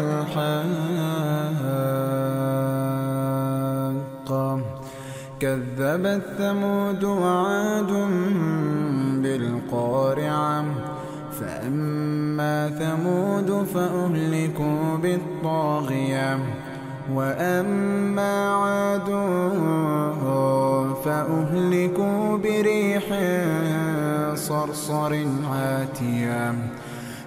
الحاقة. كذبت ثمود وعاد بالقارعة. فأما ثمود فأهلكوا بالطاغية. وأما عاد فأهلكوا بريح صرصر عاتية.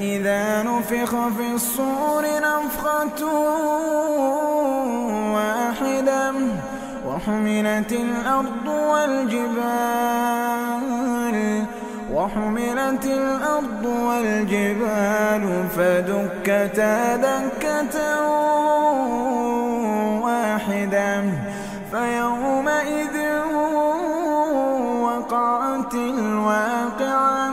فإذا نفخ في الصور نفخة واحدة وحملت الأرض والجبال وحملت الأرض والجبال فدكتا دكة واحدة. فيومئذ وقعت الواقعة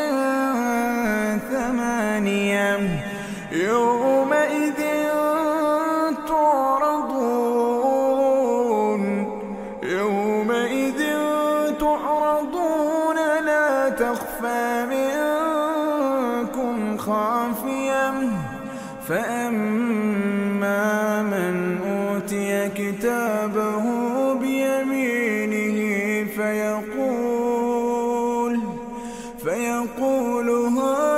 تعرضون لا تخفى منكم خافية. فأما من أوتي كتابه بيمينه فيقول فيقول هاؤم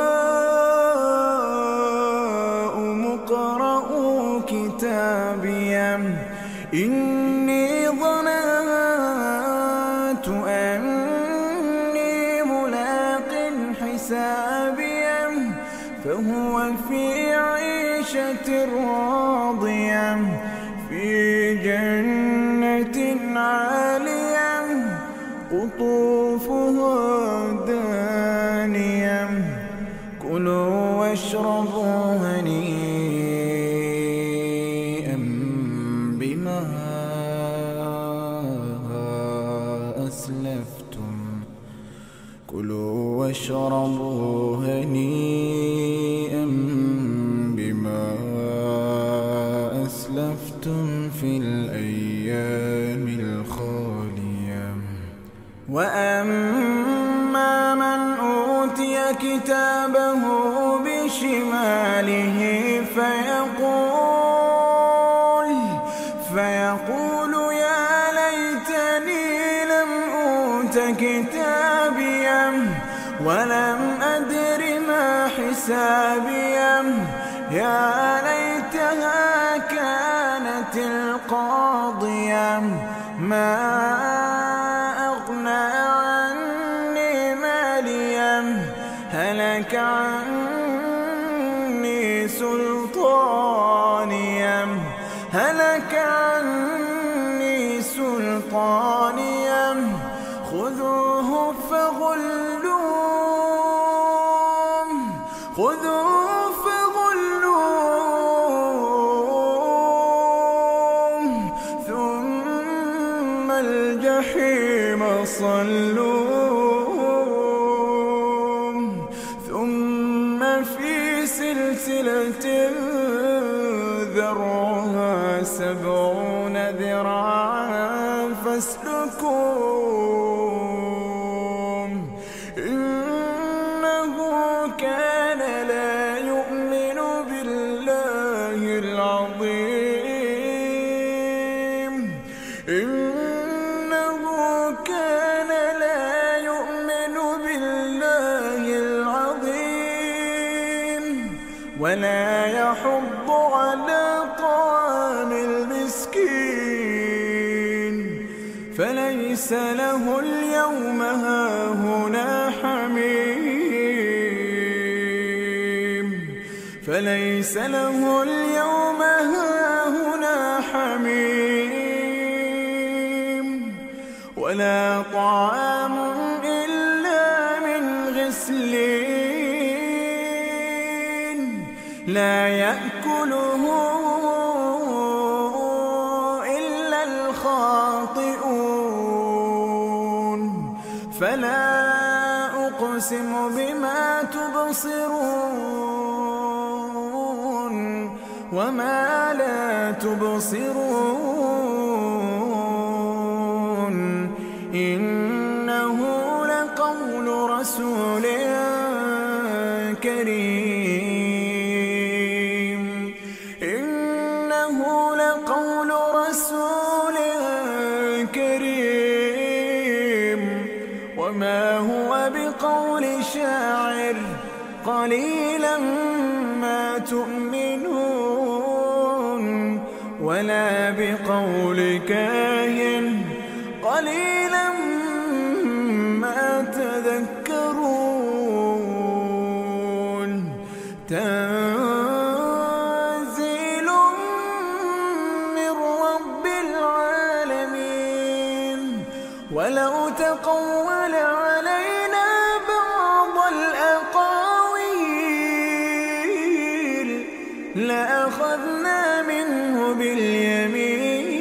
فهو في عيشة راضية في جنة عالية قطوفها دانية. كلوا واشربوا هنيئا بما أسلفتم. كلوا واشربوا أسلفتم في الأيام الخالية. وأما من أوتي كتابه بشماله فيقول فيقول يا ليتني لم أوت كتابيه ولم أدر ما حسابيه يا القاضية ما أغنى عني ماليا. هلك عني سلطاني هلك عني سلطانيا. خذوه فغلوه سلسلة ذرعها سبعون ذراعا. ولا يحض على طعام المسكين فليس له اليوم هاهنا حميم. فليس له اليوم هاهنا حميم. ولا طعام لا يأكله إلا الخاطئون. فلا أقسم بما تبصرون وما لا تبصرون. وما هو بقول شاعر. قليلا ما تؤمنون ولا بقول كاهن. قليلا ما تذكرون. تنزيل من رب العالمين. ولو تقول لأخذنا منه باليمين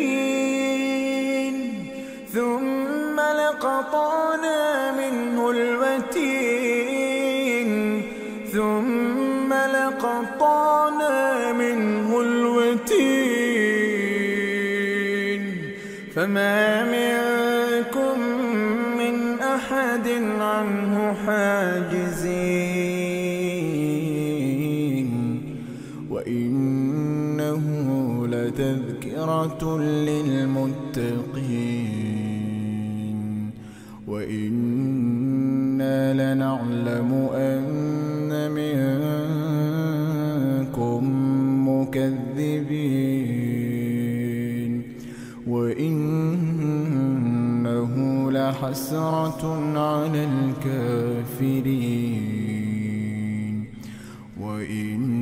ثم لقطعنا منه الوتين ثم لقطعنا منه الوتين. فما منكم من أحد عنه حاجزين وإنه لتذكرة للمتقين. وإنا لنعلم أن منكم مكذبين. وإنه لحسرة على الكافرين. وإنه